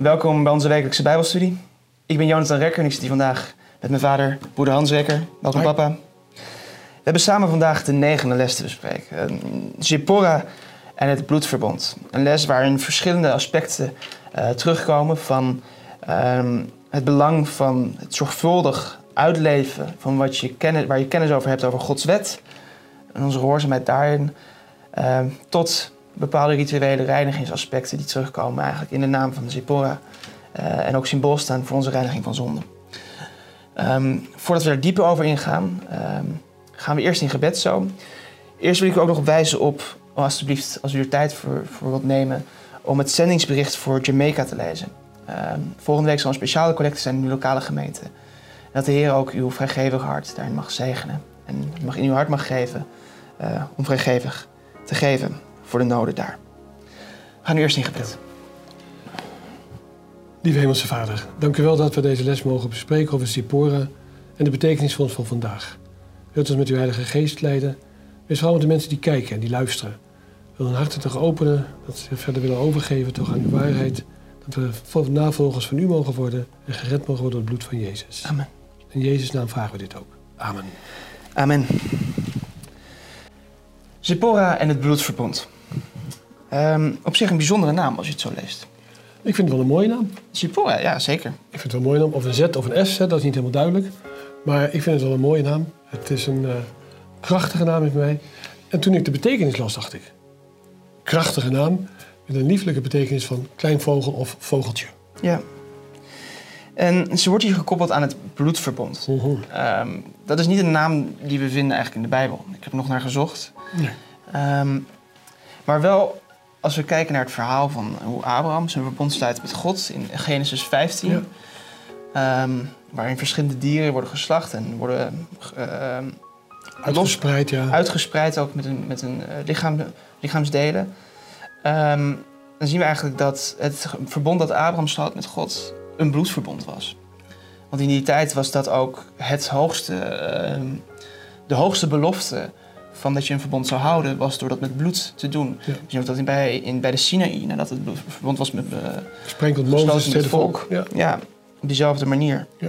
Welkom bij onze wekelijkse Bijbelstudie. Ik ben Jonathan Rekker en ik zit hier vandaag met mijn vader, broeder Hans Rekker. Welkom, Hoi. papa. We hebben samen vandaag de negende les te bespreken. Zipporah en het bloedverbond. Een les waarin verschillende aspecten eh, terugkomen van ehm, het belang van het zorgvuldig uitleven van wat je kennis, waar je kennis over hebt over Gods wet en onze gehoorzaamheid daarin, ehm, tot bepaalde rituele reinigingsaspecten die terugkomen eigenlijk in de naam van Zipporah eh, en ook symbool staan voor onze reiniging van zonde. Ehm, voordat we daar dieper over ingaan, ehm, gaan we eerst in gebed zo. Eerst wil ik u ook nog wijzen op, oh, alsjeblieft, als u er tijd voor, voor wilt nemen, om het zendingsbericht voor Jamaica te lezen. Ehm, volgende week zal een speciale collecte zijn in uw lokale gemeente. En dat de Heer ook uw vrijgevig hart daarin mag zegenen. En mag in uw hart mag geven eh, om vrijgevig te geven voor de noden daar. We gaan nu eerst in gebed. Lieve Hemelse Vader, dank u wel dat we deze les mogen bespreken over Sipora en de betekenis van ons van vandaag. Wilt ons met uw Heilige Geest leiden. Wees vooral met de mensen die kijken en die luisteren. Wil hun harten toch openen, dat ze zich verder willen overgeven toch aan uw waarheid. Dat we vol- navolgers van u mogen worden en gered mogen worden door het bloed van Jezus. Amen. In Jezus' naam vragen we dit ook. Amen. Amen. Zipporah en het bloedverbond. Ehm, op zich een bijzondere naam als je het zo leest. Ik vind het wel een mooie naam. Zipporah, ja zeker. Ik vind het wel een mooie naam. Of een Z of een S, hè, dat is niet helemaal duidelijk. Maar ik vind het wel een mooie naam. Het is een eh, krachtige naam in mij. En toen ik de betekenis las, dacht ik... Krachtige naam met een lieflijke betekenis van klein vogel of vogeltje. Ja. En ze wordt hier gekoppeld aan het bloedverbond. Ehm, dat is niet een naam die we vinden eigenlijk in de Bijbel. Ik heb er nog naar gezocht. Nee. Ehm, maar wel, als we kijken naar het verhaal van hoe Abraham zijn verbond sluit met God in Genesis 15. Ja. ehm, waarin verschillende dieren worden geslacht en worden ehm, Uitgespreid, ja. uitgespreid ook met een, met een eh, lichaam, lichaamsdelen. Ehm, dan zien we eigenlijk dat het verbond dat Abraham sloot met God een bloedverbond was. Want in die tijd was dat ook het hoogste, de hoogste belofte van dat je een verbond zou houden, was door dat met bloed te doen. Ja. We zien ook dat in, bij, in, bij de Sinaï, nadat het verbond was met, eh, Gesprenkeld gesloten Mozes, het met volk. Ja. ja, op diezelfde manier. Ja.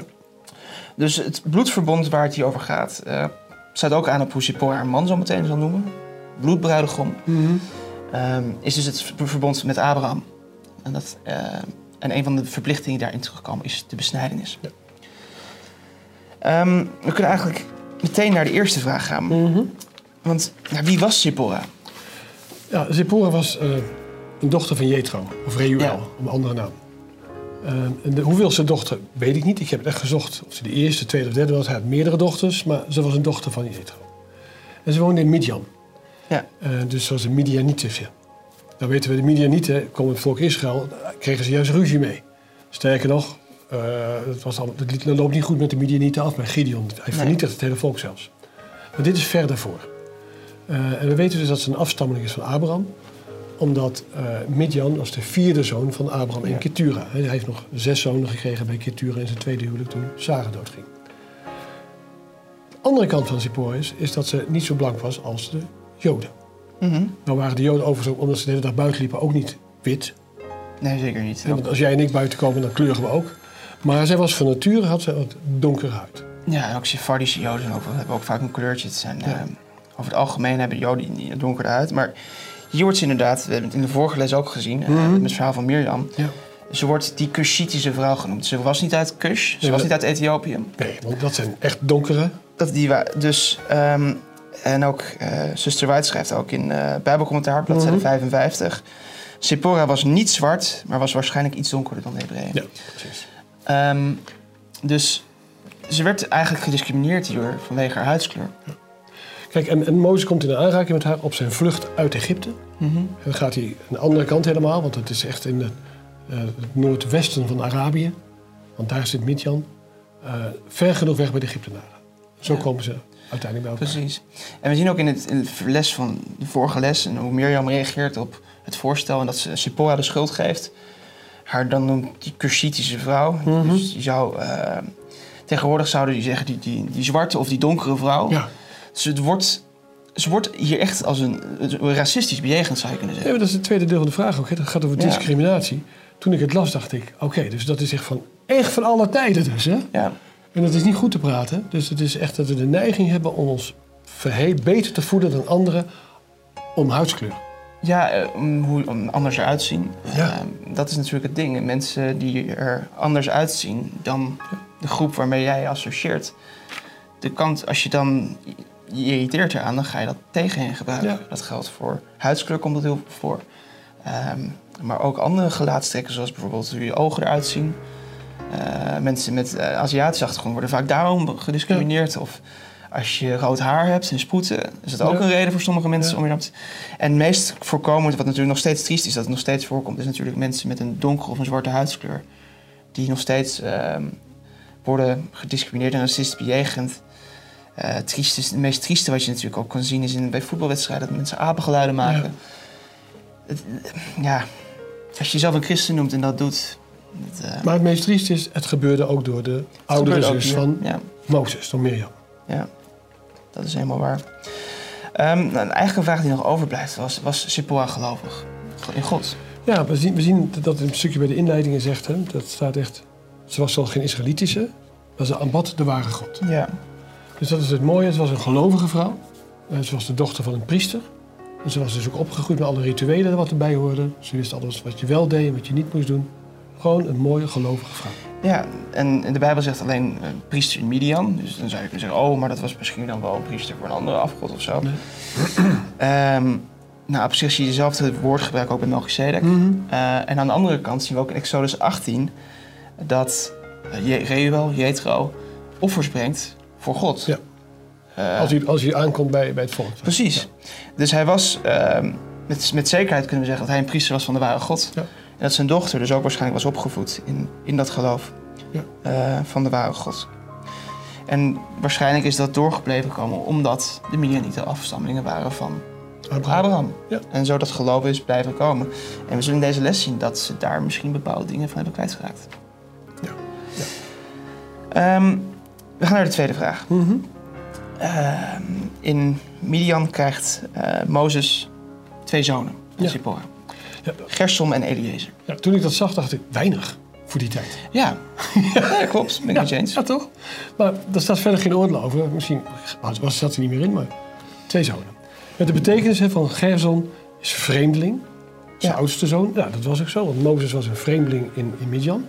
Dus het bloedverbond waar het hier over gaat, eh staat ook aan op hoe Zipporah haar man zo meteen zal noemen. Bloedbruidegom. Mhm. Ehm, is dus het ver- verbond met Abraham. En, dat, eh, en een van de verplichtingen die daarin terugkomen is de besnijdenis. Ja. Ehm, we kunnen eigenlijk meteen naar de eerste vraag gaan. Mhm. Want ja, wie was Zipporah? Ja, Zipporah was eh, een dochter van Jethro, of Reuel, Ja. een andere naam. Eh, de hoeveelste dochter weet ik niet. Ik heb het echt gezocht of ze de eerste, tweede of derde was. Hij had meerdere dochters, maar ze was een dochter van Jethro. En ze woonde in Midian. Ja. Eh, dus zoals een Midianitische. Nou weten we, de Midianieten, komen het volk Israël, kregen ze juist ruzie mee. Sterker nog, eh, het, was al, loopt niet goed met de Midianieten af, maar Gideon, hij Nee. vernietigt het hele volk zelfs. Maar dit is ver daarvoor. Eh, en we weten dus dat ze een afstammeling is van Abraham omdat eh Midjan was de vierde zoon van Abraham en Ja. Ketura. Hij heeft nog zes zonen gekregen bij Ketura in zijn tweede huwelijk toen Sarah doodging. De andere kant van Zipporah is, is dat ze niet zo blank was als de Joden. Nou waren de Joden overigens ook, omdat ze de hele dag buiten liepen, ook niet wit. Nee, zeker niet. Want als jij en ik buiten komen, dan kleuren we ook. Maar zij was van nature, had ze wat donkere huid. Ja, en ook Sephardische Joden ook, hebben ook vaak een kleurtje. Het zijn, Ja. eh, over het algemeen hebben Joden die donkere huid. Maar hier wordt ze inderdaad, we hebben het in de vorige les ook gezien, eh, Mhm. met het verhaal van Mirjam. Ja. Ze wordt die Cushitische vrouw genoemd. Ze was niet uit Kush, ze Nee, was niet uit Ethiopië. Nee, want dat zijn echt donkere. Dat die dus, ehm, en ook eh zuster White schrijft ook in eh Bijbelcommentaar, bladzijde Mhm. 55. Sephora was niet zwart, maar was waarschijnlijk iets donkerder dan de Hebreeën. Ja, precies. Ehm, dus ze werd eigenlijk gediscrimineerd hier vanwege haar huidskleur. Kijk, en, en Mozes komt in aanraking met haar op zijn vlucht uit Egypte. En dan gaat hij aan de andere kant helemaal, want het is echt in de, eh, het noordwesten van Arabië. Want daar zit Midjan. eh, ver genoeg weg bij de Egyptenaren. Zo Ja. komen ze uiteindelijk bij elkaar. Precies. En we zien ook in het, in het les van de vorige les en hoe Mirjam reageert op het voorstel en dat ze Sipporah de schuld geeft. Haar dan noemt die Cushitische vrouw. Mhm. Dus die zou, eh, tegenwoordig zouden die zeggen die, die, die zwarte of die donkere vrouw. Ja, Dus het wordt, ze wordt hier echt als een, racistisch bejegend, zou je kunnen Ja, zeggen. maar dat is het tweede deel van de vraag ook. Hè. Dat gaat over Ja. discriminatie. toen ik het las, dacht ik, oké, dus dat is echt van, echt van alle tijden dus, hè? Ja, En dat is niet goed te praten. Dus het is echt dat we de neiging hebben om ons verhe- beter te voeden dan anderen om huidskleur. ja eh, om hoe om anders eruit zien. Ja. Eh, dat is natuurlijk het ding. Mensen die er anders uitzien dan de groep waarmee jij je associeert. De kant, als je dan je irriteert eraan, dan ga je dat tegen hen gebruiken. Ja. Dat geldt voor huidskleur, komt dat heel veel voor. Ehm, maar ook andere gelaatstrekken, zoals bijvoorbeeld hoe je ogen eruit zien. Eh, mensen met eh, Aziatische achtergrond worden vaak daarom gediscrimineerd. Of als je rood haar hebt en sproeten, is dat ook Ja. een reden voor sommige mensen om je dat... En het meest voorkomend, wat natuurlijk nog steeds triest is, dat het nog steeds voorkomt, is natuurlijk mensen met een donkere of een zwarte huidskleur. Die nog steeds ehm, worden gediscrimineerd en racist bejegend. Eh, het, trieste, het meest trieste wat je natuurlijk ook kan zien is in, bij voetbalwedstrijden dat mensen apengeluiden maken. Het- ja, als je jezelf een christen noemt en dat doet. Het, eh, Maar het meest triest is, het gebeurde ook door de oudere zus van Ja, Mozes, door Mirjam. ja, dat is helemaal waar. Ehm, nou, eigenlijk een vraag die nog overblijft was, was Sipporah gelovig? In God? Ja, we zien, we zien dat een stukje bij de inleidingen zegt, hè, dat staat echt, ze was wel geen Israëlitische, maar ze aanbad de ware God. Ja. Dus dat is het mooie, ze was een gelovige vrouw. Eh, Ze was de dochter van een priester. En ze was dus ook opgegroeid met alle rituelen wat erbij hoorden. Ze wist alles wat je wel deed en wat je niet moest doen. Gewoon een mooie gelovige vrouw. Ja, en de Bijbel zegt alleen eh, priester in Midian. Dus dan zou je kunnen zeggen, oh, maar dat was misschien dan wel een priester voor een andere afgod of zo. Nee. Ehm, nou, op zich zie je dezelfde woordgebruik ook bij Melchizedek. Eh, en aan de andere kant zien we ook in Exodus 18 dat uh, Reuel, Jethro, offers brengt voor God. Ja. Eh, Als hij, als hij aankomt bij, bij het volk. Precies. Dus hij was, ehm, met, met zekerheid kunnen we zeggen dat hij een priester was van de ware God. Ja. En dat zijn dochter dus ook waarschijnlijk was opgevoed in, in dat geloof Ja. eh, van de ware God. En waarschijnlijk is dat doorgebleven komen omdat de Midianieten afstammelingen waren van Abraham. Abraham. Ja. En zo dat geloof is blijven komen. En we zullen in deze les zien dat ze daar misschien bepaalde dingen van hebben kwijtgeraakt. Ja. Ja. Ehm, we gaan naar de tweede vraag. Mhm. Ehm, in Midian krijgt eh, Mozes twee zonen, Ja. Zipporah. Ja. Gersom en Eliezer. Ja, toen ik dat zag, dacht ik, weinig voor die tijd. Ja, ja klopt. Ben ik je eens. Ja, toch? Maar daar staat verder geen oordeel over. Misschien was, zat hij niet meer in, maar twee zonen. Met de betekenis van Gerson is vreemdeling. Zijn Ja. oudste zoon. Ja, dat was ook zo, want Mozes was een vreemdeling in, in Midian.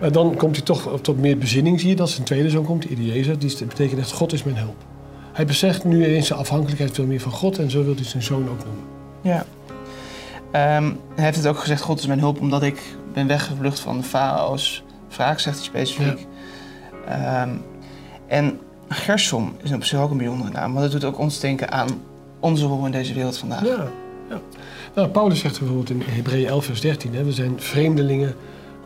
Maar dan komt hij toch tot meer bezinning, zie je, dat zijn tweede zoon komt, Eliezer. Die dat betekent echt, God is mijn hulp. Hij beseft nu ineens zijn afhankelijkheid veel meer van God en zo wil hij zijn zoon ook noemen. Ja. Ehm, hij heeft het ook gezegd, God is mijn hulp omdat ik ben weggevlucht van de farao's wraak, zegt hij specifiek. Ehm, en Gersom is op zich ook een bijzondere naam, want het doet ook ons denken aan onze rol in deze wereld vandaag. Ja, ja. Nou, Paulus zegt bijvoorbeeld in Hebreeën 11 vers 13, hè, we zijn vreemdelingen,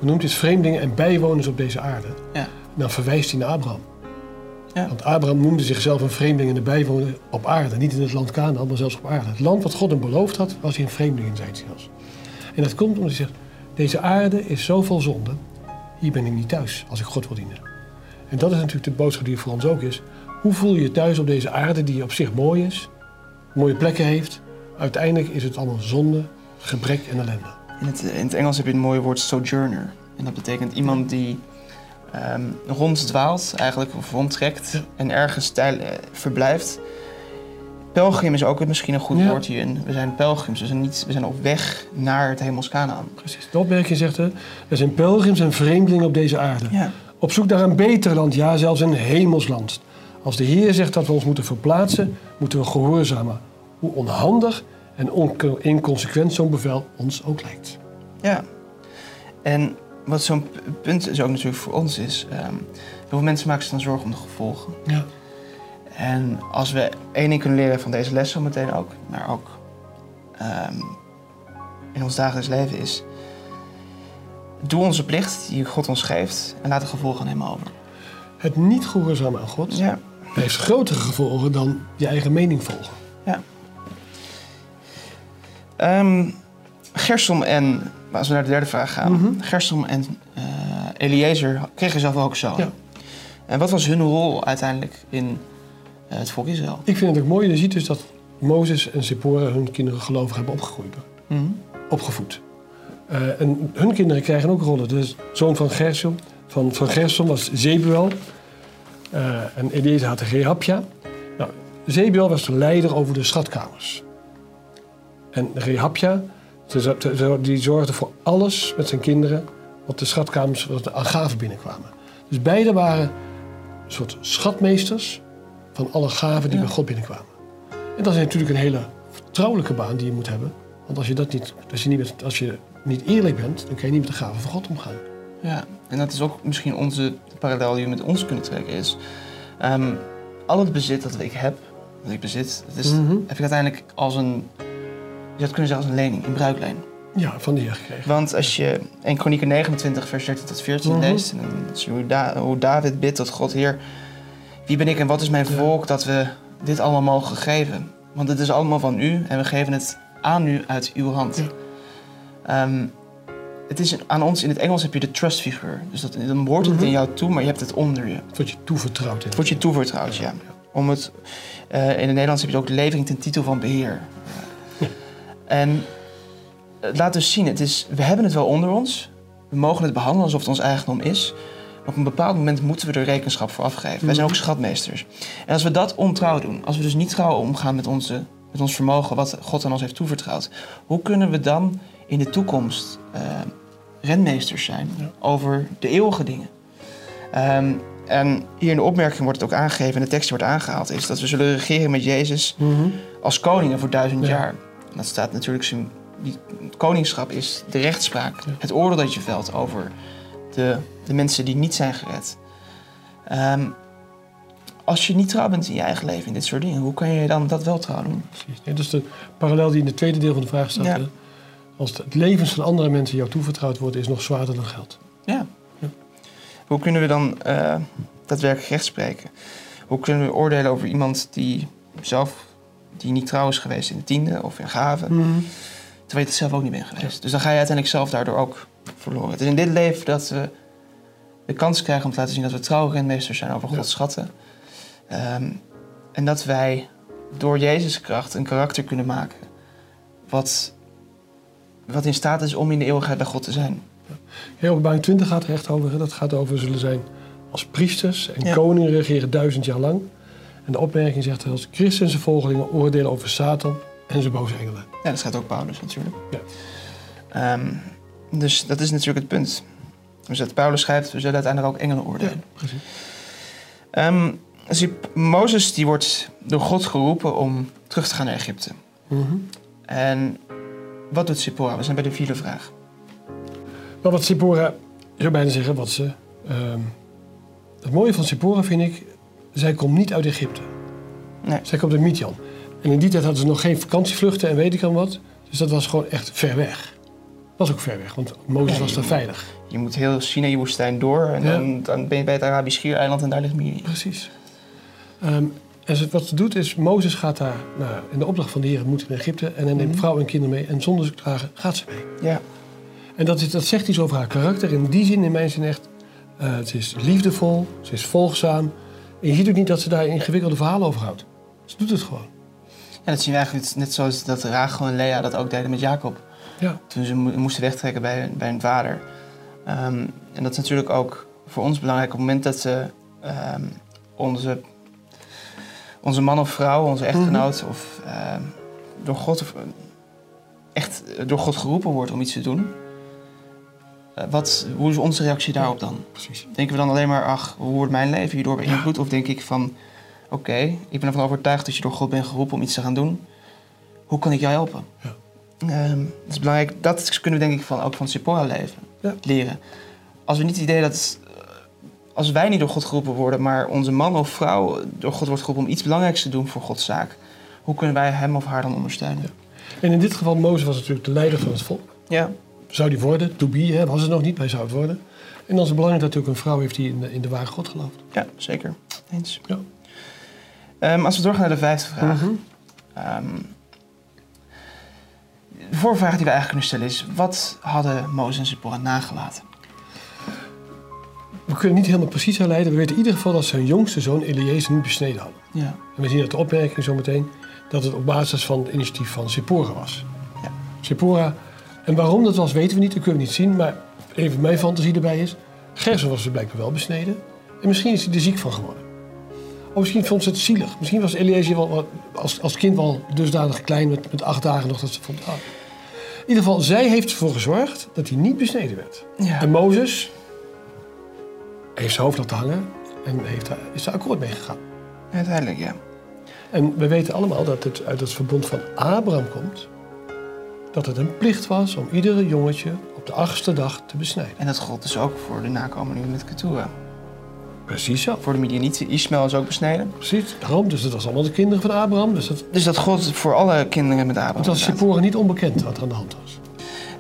noemt het, vreemdelingen en bijwoners op deze aarde. Ja. Dan verwijst hij naar Abraham. Ja. Want Abraham noemde zichzelf een vreemdeling en een bijwoner op aarde. Niet in het land Canaan, maar zelfs op aarde. Het land wat God hem beloofd had, was hij een vreemdeling in zijn zelfs. En dat komt omdat hij zegt, deze aarde is zo vol zonde, hier ben ik niet thuis als ik God wil dienen. En dat is natuurlijk de boodschap die voor ons ook is. Hoe voel je je thuis op deze aarde die op zich mooi is, mooie plekken heeft. Uiteindelijk is het allemaal zonde, gebrek en ellende. In het, in het Engels heb je het mooie woord sojourner. En dat betekent iemand die ehm ronddwaalt, eigenlijk, of rondtrekt en ergens tijl, eh, verblijft. Pelgrim is ook misschien een goed Ja. woord hierin. We zijn pelgrims, we zijn, niet, we zijn op weg naar het hemels. Precies. De opmerking zegt er, er zijn pelgrims en vreemdelingen op deze aarde. Ja. Op zoek naar een beter land, ja zelfs een hemelsland. Als de Heer zegt dat we ons moeten verplaatsen, moeten we gehoorzamen. Hoe onhandig en inconsequent zo'n bevel ons ook lijkt. ja. En wat zo'n punt is ook natuurlijk voor ons is... ehm heel veel mensen maken zich dan zorgen om de gevolgen. Ja. En als we één ding kunnen leren van deze les zometeen ook, maar ook ehm, in ons dagelijks leven is... Doe onze plicht die God ons geeft en laat de gevolgen aan hem over. Het niet gehoorzamen aan God Ja. heeft grotere gevolgen dan je eigen mening volgen. Gersom en, als we naar de derde vraag gaan. Gersom en eh Eliezer kregen zelf ook zo. Ja. En wat was hun rol uiteindelijk in eh, het volk Israël? Ik vind het ook mooi, je ziet dus dat Mozes en Zipporah hun kinderen gelovig hebben opgegroeid. Mhm. opgevoed. Eh, en hun kinderen krijgen ook rollen. De zoon van Gersom, van, van Gersom was Zebuel. En Eliezer had Rehapja. Nou, Zebuel was de leider over de schatkamers. En Rehapja, die zorgde voor alles met zijn kinderen... wat de schatkamers, wat de gaven binnenkwamen. Dus beide waren een soort schatmeesters... van alle gaven die Ja. bij God binnenkwamen. En dat is natuurlijk een hele vertrouwelijke baan die je moet hebben. Want als je, dat niet, als je, niet, met- als je niet eerlijk bent, dan kan je niet met de gaven van God omgaan. Ja, en dat is ook misschien onze parallel die we met ons kunnen trekken is... ehm, al het bezit dat ik heb, dat ik bezit, dat is, Mhm. heb ik uiteindelijk als een... Je het kunnen als een lening, een bruikleen. Ja, van de Heer gekregen. Want als je 1 Kronieken 29 vers 13 tot 14 Mhm. leest... en dan zie je hoe, Da- hoe David bidt tot God, Heer... Wie ben ik en wat is mijn Ja. volk dat we dit allemaal mogen geven? Want het is allemaal van u en we geven het aan u uit uw hand. Ja. Ehm, het is aan ons, in het Engels heb je de trustfiguur. Dus dat, dan behoort het Mhm. in jou toe, maar je hebt het onder je. Het wordt je toevertrouwd. Het wordt je toevertrouwd, ja. Om het, eh, in het Nederlands heb je ook de levering ten titel van beheer. En het laat dus zien, het is, we hebben het wel onder ons. We mogen het behandelen alsof het ons eigendom is. Maar op een bepaald moment moeten we er rekenschap voor afgeven. Wij zijn ook schatmeesters. En als we dat ontrouw doen, als we dus niet trouw omgaan met, onze, met ons vermogen, wat God aan ons heeft toevertrouwd, hoe kunnen we dan in de toekomst eh, renmeesters zijn Ja. over de eeuwige dingen? Ehm, en hier in de opmerking wordt het ook aangegeven, en de tekst die wordt aangehaald, is dat we zullen regeren met Jezus Mhm. als koningen voor duizend Ja. jaar. Dat staat natuurlijk, het koningschap is de rechtspraak, Ja. het oordeel dat je velt over de, de mensen die niet zijn gered. Ehm, als je niet trouw bent in je eigen leven, in dit soort dingen, hoe kan je dan dat wel trouw doen? Precies. Nee, dat is de parallel die in het tweede deel van de vraag staat. Ja. Als het levens van andere mensen jou toevertrouwd worden, is nog zwaarder dan geld. Ja. Ja. Hoe kunnen we dan eh, daadwerkelijk recht spreken? Hoe kunnen we oordelen over iemand die zelf die niet trouw is geweest in de tiende of in gaven, terwijl je het zelf ook niet bent geweest? Dus dan ga je uiteindelijk zelf daardoor ook verloren. Het is in dit leven dat we de kans krijgen om te laten zien dat we trouwe renmeesters zijn over. Gods schatten. Ehm, en dat wij door Jezus' kracht een karakter kunnen maken wat, wat in staat is om in de eeuwigheid bij God te zijn. Heel Openbaring 20 gaat er echt over. Dat gaat over zullen zijn als priesters en Ja. koningen regeren duizend jaar lang. En de opmerking zegt als Christen en zijn volgelingen oordelen over Satan en zijn boze engelen. Ja, dat schrijft ook Paulus natuurlijk. Ja. Ehm, dus dat is natuurlijk het punt. Dus dat Paulus schrijft, we zullen uiteindelijk ook engelen oordelen. precies. Ehm, zie, Mozes die wordt door God geroepen om terug te gaan naar Egypte. Mhm. En wat doet Sipora? We zijn bij de vierde vraag. Maar wat Sipora, je zou bijna zeggen wat ze... ehm, het mooie van Sipora vind ik, zij komt niet uit Egypte. Nee. Zij komt uit Midian. En in die tijd hadden ze nog geen vakantievluchten en weet ik dan wat. Dus dat was gewoon echt ver weg. was ook ver weg, want Mozes Ja, was daar veilig. Je moet heel Sinaï-woestijn door en Ja. dan, dan ben je bij het Arabisch Schiereiland en daar ligt Miriam. Precies. Ehm, en wat ze doet is, Mozes gaat daar, nou, in de opdracht van de Heer moet naar Egypte. En hij neemt Mhm. vrouw en kinderen mee. En zonder ze te klagen gaat ze mee. Ja. En dat, is, dat zegt iets over haar karakter. In die zin, in mijn zin echt, eh, ze is liefdevol, ze is volgzaam. En je ziet ook niet dat ze daar ingewikkelde verhalen over houdt. Ze doet het gewoon. ja, dat zien we eigenlijk net zoals dat Rachel en Lea dat ook deden met Jacob. Ja, toen ze mo- moesten wegtrekken bij, bij hun vader. Ehm, en dat is natuurlijk ook voor ons belangrijk op het moment dat ze ehm, onze, onze man of vrouw, onze echtgenoot, of ehm, door, God, of, echt door God geroepen wordt om iets te doen. Eh, wat, hoe is onze reactie daarop dan? precies. Denken we dan alleen maar, ach, hoe wordt mijn leven hierdoor beïnvloed? Of denk ik van, oké, ik ben ervan overtuigd dat je door God bent geroepen om iets te gaan doen. Hoe kan ik jou helpen? Ja. Ehm, dat is belangrijk. Dat kunnen we denk ik van, ook van Sephora leven, Ja. leren. Als we niet het idee dat, eh, als wij niet door God geroepen worden, maar onze man of vrouw door God wordt geroepen om iets belangrijks te doen voor Gods zaak, hoe kunnen wij hem of haar dan ondersteunen? En in dit geval, Mozes was natuurlijk de leider van het volk. Ja, Zou die worden? To be, hè, was het nog niet, maar hij zou het worden. En dan is het belangrijk dat hij ook een vrouw heeft die in de, in de ware God gelooft. ja zeker. Eens. Ja. Ehm, als we doorgaan naar de vijfde vraag. Mhm. Ehm, de voorvraag die we eigenlijk kunnen stellen is: wat hadden Mozes en Zipporah nagelaten? We kunnen niet helemaal precies herleiden. We weten in ieder geval dat zijn jongste zoon Eliezer niet besneden hadden. Ja. En we zien uit de opmerking zometeen dat het op basis van het initiatief van Sephora was. Ja. Sephora En waarom dat was, weten we niet, dat kunnen we niet zien. Maar even mijn fantasie erbij is... Gerson was er blijkbaar wel besneden. En misschien is hij er ziek van geworden. Of misschien vond ze het zielig. Misschien was Eliezer wel, als, als kind wel dusdanig klein, met, met acht dagen nog, dat ze vond... ah. In ieder geval, zij heeft ervoor gezorgd dat hij niet besneden werd. Ja. En Mozes heeft zijn hoofd laten hangen en heeft daar, is daar akkoord mee gegaan. Uiteindelijk, ja. En we weten allemaal dat het uit het verbond van Abraham komt. Dat het een plicht was om iedere jongetje op de achtste dag te besnijden. En dat gold dus ook voor de nakomelingen met Keturah. Precies zo. Voor de Midianieten, Ismaël is ook besneden. Precies, daarom. Dus dat was allemaal de kinderen van Abraham. Dus dat, Dus dat gold voor alle kinderen met Abraham. het was inderdaad. Sephora niet onbekend wat er aan de hand was.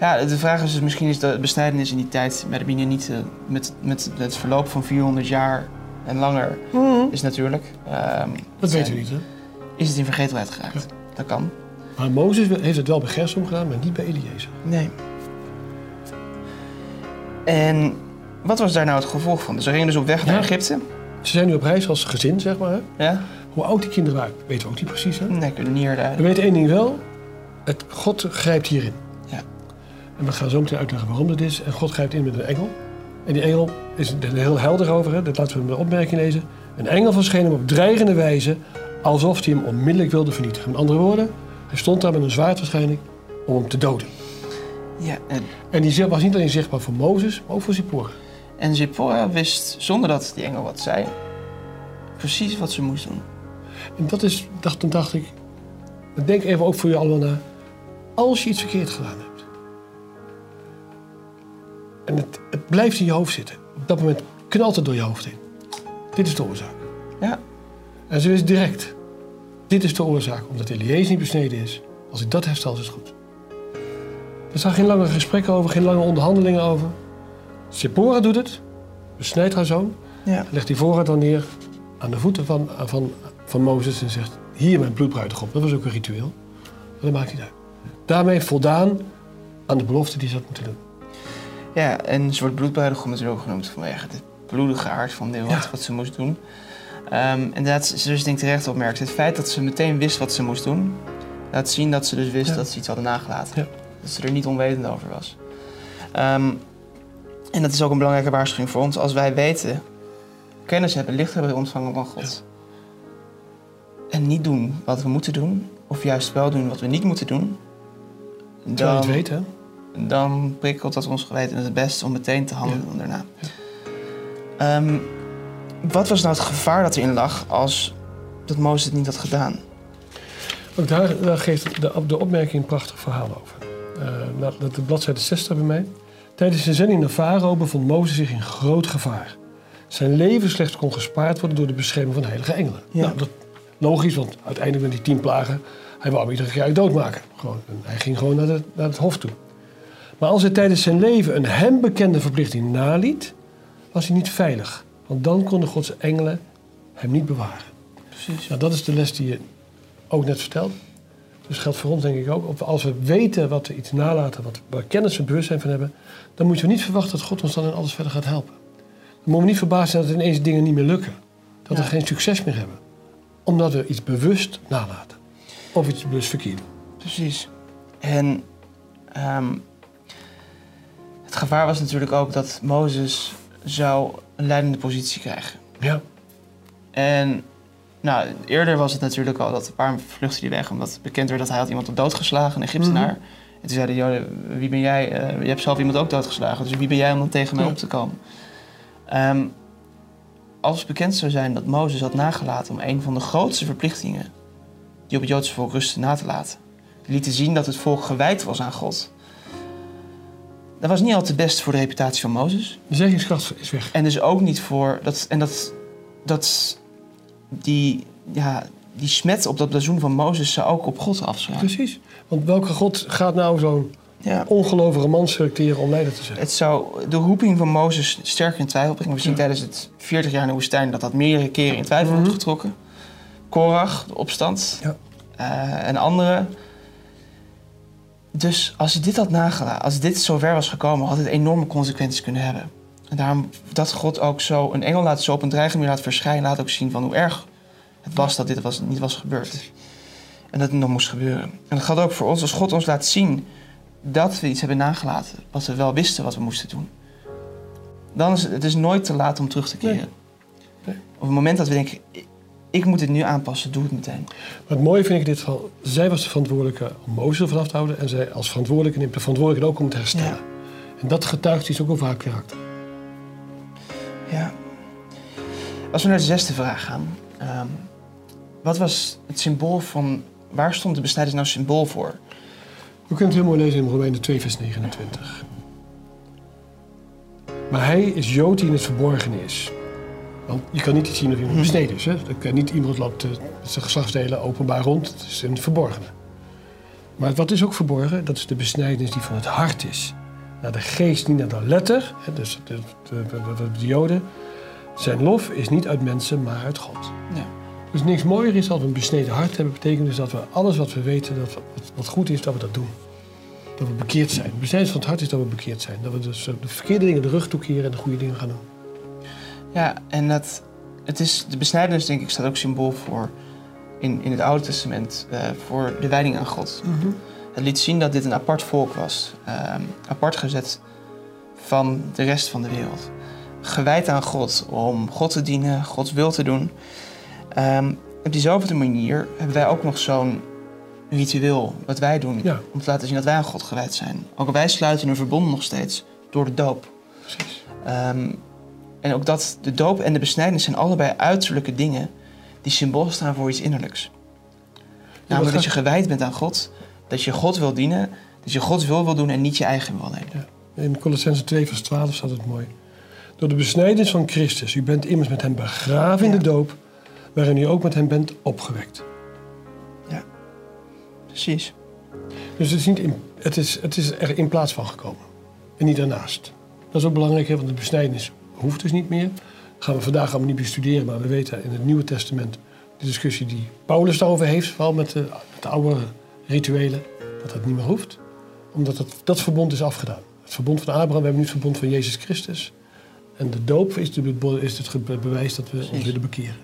Ja, de vraag is dus misschien is de besnijdenis in die tijd bij de Midianieten met, met het verloop van 400 jaar en langer is natuurlijk. ehm, Dat weten we niet, hè? Is het in vergetelheid geraakt? Dat kan. Maar Mozes heeft het wel bij Gersom gedaan, maar niet bij Eliezer. Nee. En wat was daar nou het gevolg van? Ze gingen dus op weg naar Ja. Egypte. Ze zijn nu op reis als gezin, zeg maar. Hè? Ja? Hoe oud die kinderen waren, weten we ook niet precies. Hè? Nee, het niet We weten één ding wel. Het, God grijpt hierin. Ja. En we gaan zo meteen uitleggen waarom dat is. En God grijpt in met een engel. En die engel is er heel helder over. Hè? Dat laten we met een opmerking lezen. Een engel verscheen hem op dreigende wijze, alsof hij hem onmiddellijk wilde vernietigen. Met andere woorden, hij stond daar met een zwaard waarschijnlijk om hem te doden. Ja, en, En die was niet alleen zichtbaar voor Mozes, maar ook voor Zippora. en Zipporah wist, zonder dat die engel wat zei, precies wat ze moest doen. En dat is, dacht, toen dacht ik, denk even ook voor je allemaal na. Als je iets verkeerd gedaan hebt. En het, het blijft in je hoofd zitten. Op dat moment knalt het door je hoofd heen. Dit is de oorzaak. Ja, En ze wist direct. Dit is de oorzaak. Omdat Eliezer niet besneden is. Als ik dat herstel, is het goed. Er staan geen lange gesprekken over, geen lange onderhandelingen over. Sephora doet het. Besnijdt haar zoon. ja. Legt die voorraad dan neer aan de voeten van, van, van Mozes en zegt: Hier mijn bloedbruidegom. Dat was ook een ritueel. Maar dat maakt niet uit. Daarmee voldaan aan de belofte die ze had moeten doen. ja en ze wordt bloedbruidegom natuurlijk ook genoemd vanwege de bloedige aard van wat, Ja. wat ze moest doen. Ehm inderdaad, zoals denk ik terecht opmerkt, het feit dat ze meteen wist wat ze moest doen, laat zien dat ze dus wist Ja. dat ze iets hadden nagelaten. Ja. Dat ze er niet onwetend over was. Ehm, en dat is ook een belangrijke waarschuwing voor ons. Als wij weten, kennis hebben, licht hebben ontvangen van God. En niet doen wat we moeten doen, of juist wel doen wat we niet moeten doen. Terwijl je Dan, het weet, hè? dan prikkelt dat ons geweten het best om meteen te handelen daarna. Ehm, wat was nou het gevaar dat erin lag als dat Mozes het niet had gedaan? Ook daar, daar geeft de, de opmerking een prachtig verhaal over. Nou, dat de bladzijde 60 bij mij. Tijdens zijn zending naar Farao bevond Mozes zich in groot gevaar. Zijn leven slechts kon gespaard worden door de bescherming van heilige engelen. Ja. Nou, dat logisch, want uiteindelijk met die tien plagen, hij wou hem iedere keer uit doodmaken. Gewoon, hij ging gewoon naar, de, naar het hof toe. Maar als hij tijdens zijn leven een hem bekende verplichting naliet, was hij niet veilig. Want dan konden Gods engelen hem niet bewaren. Precies. Nou, dat is de les die je ook net vertelde. Dus geldt voor ons denk ik ook. Als we weten wat we iets nalaten, wat, waar kennis en bewustzijn van hebben, dan moeten we niet verwachten dat God ons dan in alles verder gaat helpen. Dan moeten we niet verbaasd zijn dat ineens dingen niet meer lukken. Dat we geen succes meer hebben. Omdat we iets bewust nalaten. Of iets bewust verkeerd doen. Precies. En ehm, het gevaar was natuurlijk ook dat Mozes zou een leidende positie krijgen. Ja. En nou, eerder was het natuurlijk al dat een paar vluchtte die weg, omdat bekend werd dat hij had iemand op dood geslagen, een Egyptenaar. Mhm. En toen zeiden de Joden, wie ben jij? Eh, je hebt zelf iemand ook doodgeslagen, dus wie ben jij om dan tegen mij Ja. op te komen? Ehm, als bekend zou zijn dat Mozes had nagelaten om een van de grootste verplichtingen die op het Joodse volk rustte na te laten. Die lieten zien dat het volk gewijd was aan God. Dat was niet altijd best voor de reputatie van Mozes. De zeggingskracht is weg. En dus ook niet voor dat. En dat. dat die, ja, die smet op dat blazoen van Mozes zou ook op God afslaan. Precies. Want welke God gaat nou zo'n Ja. ongelovige man selecteren om leider te zijn? Het zou de roeping van Mozes sterker in twijfel brengen. We zien Ja. tijdens het 40 jaar in de woestijn dat dat meerdere keren in twijfel wordt Mhm. getrokken. Korach, de opstand. Ja. eh, en anderen. Dus als hij dit had nagelaten, als dit zo ver was gekomen, had het enorme consequenties kunnen hebben. En daarom dat God ook zo een engel laat zo op een dreiging manier laat verschijnen, laat ook zien van hoe erg het was dat dit was, niet was gebeurd. En dat het nog moest gebeuren. En dat geldt ook voor ons, als God ons laat zien dat we iets hebben nagelaten wat we wel wisten wat we moesten doen, dan is het, het is nooit te laat om terug te keren. Nee. Nee. Op het moment dat we denken, ik- moet dit nu aanpassen, doe het meteen. Maar het mooie vind ik dit geval, zij was de verantwoordelijke om Mozes er vanaf te houden. En zij als verantwoordelijke neemt de verantwoordelijkheid ook om het te herstellen. En dat getuigt iets ook over haar karakter. Ja. Als we naar de zesde vraag gaan. ehm, wat was het symbool van... Waar stond de besnijdenis nou symbool voor? We kunnen het heel mooi lezen in Romeinen 2 vers 29. Maar hij is Jood die in het verborgen is. Want je kan niet iets zien of iemand besneden is. Hè? Niet iemand loopt eh, met zijn geslachtsdelen openbaar rond. Het is het verborgene. Maar wat is ook verborgen? Dat is de besnijdenis die van het hart is. Naar de geest, niet naar de letter. Hè? Dus de, de, de, de- de Joden. Zijn lof is niet uit mensen, maar uit God. Ja. Dus niks mooier is als we een besneden hart hebben. Betekent dus dat we alles wat we weten, dat wat, wat goed is, dat we dat doen. Dat we bekeerd zijn. De besnijdenis van het hart is dat we bekeerd zijn. Dat we dus eh, de verkeerde dingen de rug toekeren en de goede dingen gaan doen. Ja, en dat, het is, de besnijdenis denk ik staat ook symbool voor... In, in het Oude Testament eh, voor de wijding aan God. Het liet zien dat dit een apart volk was. ehm, apart gezet van de rest van de wereld. Gewijd aan God om God te dienen, Gods wil te doen. Ehm, op diezelfde manier hebben wij ook nog zo'n ritueel wat wij doen. Ja. Om te laten zien dat wij aan God gewijd zijn. Ook wij sluiten een verbond nog steeds door de doop. Precies. Ehm, en ook dat de doop en de besnijdenis zijn allebei uiterlijke dingen die symbool staan voor iets innerlijks. Namelijk dat je gewijd bent aan God, dat je God wil dienen, dat je Gods wil wil doen en niet je eigen wil alleen. In Colossense 2 vers 12 staat het mooi. Door de besnijdenis van Christus, u bent immers met hem begraven in Ja. de doop, waarin u ook met hem bent opgewekt. Precies. Dus het is, niet in, het, is, het is er in plaats van gekomen. En niet daarnaast. Dat is ook belangrijk, hè, want de besnijdenis hoeft dus niet meer. Dat gaan we vandaag allemaal niet bestuderen, maar we weten in het Nieuwe Testament de discussie die Paulus daarover heeft, vooral met de, met de oude rituelen, dat dat niet meer hoeft. Omdat het, dat verbond is afgedaan. Het verbond van Abraham, we hebben nu het verbond van Jezus Christus. En de doop is, de, is het bewijs dat we ons willen bekeren.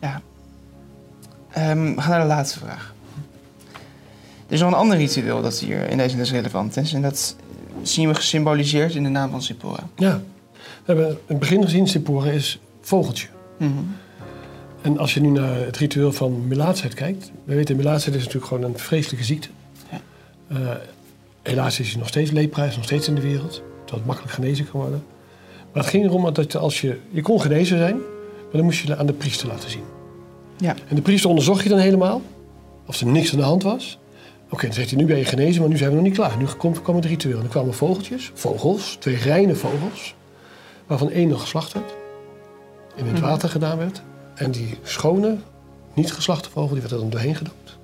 Ja. Ehm, we gaan naar de laatste vraag. Er is nog een ander ritueel dat hier in deze les relevant is. En dat zien we gesymboliseerd in de naam van Zippora. Ja, hebben in het begin gezien, Sippora is vogeltje. En als je nu naar het ritueel van melaatsheid kijkt. We weten, melaatsheid is natuurlijk gewoon een vreselijke ziekte. Ja. Eh, helaas is hij nog steeds lepra, is nog steeds in de wereld. Terwijl het makkelijk genezen kan worden. Maar het ging erom dat je als je... Je kon genezen zijn, maar dan moest je het aan de priester laten zien. Ja. En de priester onderzocht je dan helemaal. Of er niks aan de hand was. Oké, dan zegt hij, nu ben je genezen, maar nu zijn we nog niet klaar. Nu kwam, kwam het ritueel. En er kwamen vogeltjes, vogels, twee reine vogels. Waarvan één nog geslacht werd. In het Mhm. water gedaan werd. En die schone, niet geslachte vogel, die werd er dan doorheen gedoopt.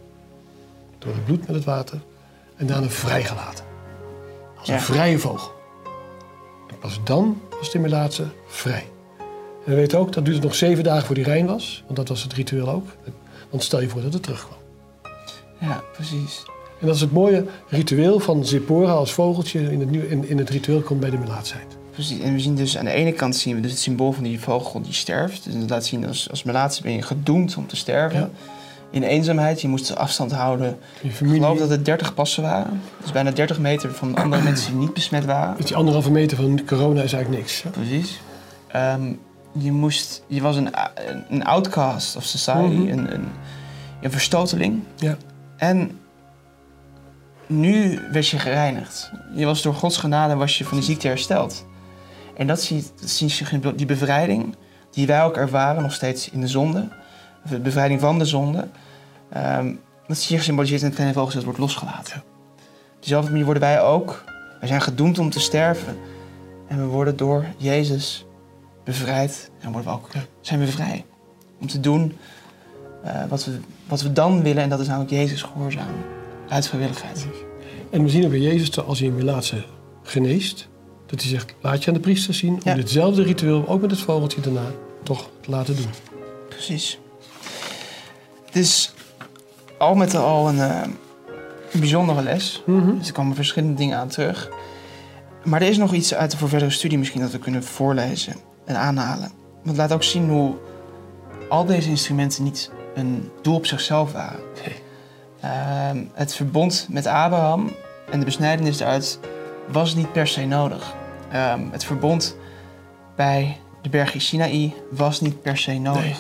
Door het bloed met het water. En daarna vrijgelaten. Als een Ja. vrije vogel. En pas dan was de melaatse vrij. En we weten ook, dat duurde nog zeven dagen voor die rein was. Want dat was het ritueel ook. Want stel je voor dat het terugkwam. Ja, precies. En dat is het mooie ritueel van Zippora als vogeltje in het, in, in het ritueel komt bij de melaatsheid. Precies, en we zien dus aan de ene kant zien we dus het symbool van die vogel die sterft. Dus dat laat zien als, als melaatse ben je gedoemd om te sterven. Ja. In eenzaamheid, je moest afstand houden. Je Ik familie, geloof dat het 30 passen waren. Dus bijna 30 meter van andere mensen die niet besmet waren. dat die anderhalve meter van corona is eigenlijk niks. hè? Precies. Ehm, je, moest, je was een, een outcast of society, Mhm. een, een, een verstoteling. Ja. En nu werd je gereinigd. Je was door Gods genade was je van die ziekte hersteld. En dat zie, dat zie je, die bevrijding die wij ook ervaren, nog steeds in de zonde. De bevrijding van de zonde. ehm, dat zie je gesymboliseerd in het kleine vogeltje dat wordt losgelaten. Op dezelfde manier worden wij ook. Wij zijn gedoemd om te sterven. En we worden door Jezus bevrijd. En worden we ook, zijn we vrij. Om te doen eh, wat, we, wat we dan willen. En dat is namelijk Jezus gehoorzamen. Uit vrijwilligheid. En we zien ook bij Jezus, als hij een melaatse geneest, dat hij zegt, laat je aan de priester zien om ditzelfde ritueel, ook met het vogeltje daarna, toch te laten doen. Precies. Het is al met al een, eh, een bijzondere les. Dus er komen verschillende dingen aan terug. Maar er is nog iets uit de voor verdere studie misschien dat we kunnen voorlezen en aanhalen. Want laat ook zien hoe al deze instrumenten niet een doel op zichzelf waren. Nee. Ehm, het verbond met Abraham en de besnijdenis daaruit was niet per se nodig. Ehm, het verbond bij de berg Sinaï was niet per se nodig. Nee.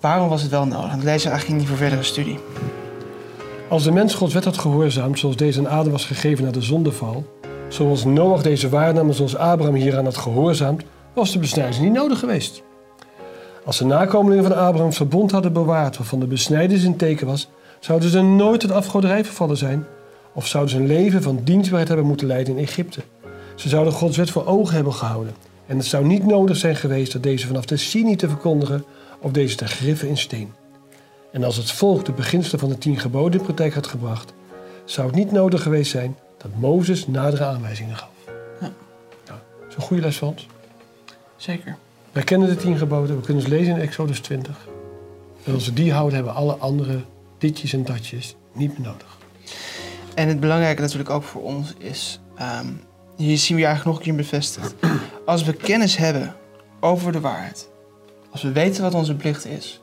Waarom was het wel nodig? Dat lezen we eigenlijk niet voor verdere studie. Als de mens Gods wet had gehoorzaamd, zoals deze aan Adam was gegeven na de zondeval, zoals Noach deze waarnam en zoals Abraham hieraan had gehoorzaamd, was de besnijdenis niet nodig geweest. Als de nakomelingen van Abraham verbond hadden bewaard waarvan de besnijdenis een teken was, zouden ze nooit tot afgoderij vervallen zijn, of zouden ze een leven van dienstbaarheid hebben moeten leiden in Egypte. Ze zouden Gods wet voor ogen hebben gehouden. En het zou niet nodig zijn geweest dat deze vanaf de Sinai te verkondigen of deze te griffen in steen. En als het volk de beginselen van de tien geboden in praktijk had gebracht, zou het niet nodig geweest zijn dat Mozes nadere aanwijzingen gaf. Ja. Nou, dat is een goede les ons. Zeker. Wij kennen de tien geboden, we kunnen ze lezen in Exodus 20. En als we die houden, hebben alle andere ditjes en datjes niet meer nodig. En het belangrijke natuurlijk ook voor ons is, ehm, hier zien we eigenlijk nog een keer bevestigd. Als we kennis hebben over de waarheid, als we weten wat onze plicht is,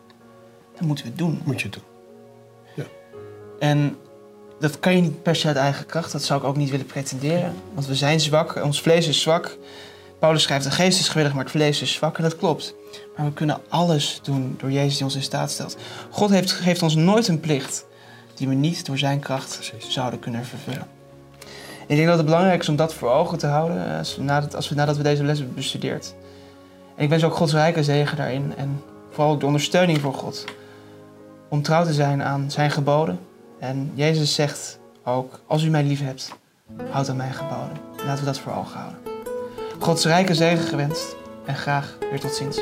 dan moeten we het doen. Moet je doen. En dat kan je niet per se uit eigen kracht, dat zou ik ook niet willen pretenderen. Want we zijn zwak, ons vlees is zwak. Paulus schrijft, de geest is gewillig, maar het vlees is zwak. En dat klopt. Maar we kunnen alles doen door Jezus die ons in staat stelt. God heeft, geeft ons nooit een plicht die we niet door zijn kracht Precies. zouden kunnen vervullen. Ik denk dat het belangrijk is om dat voor ogen te houden eh, als we nadat, als we, nadat we deze les hebben bestudeerd. En ik wens ook Gods rijke zegen daarin en vooral ook de ondersteuning voor God. Om trouw te zijn aan zijn geboden. En Jezus zegt ook, als u mij lief hebt, houd aan mijn geboden. Laten we dat voor ogen houden. Gods rijke zegen gewenst en graag weer tot ziens.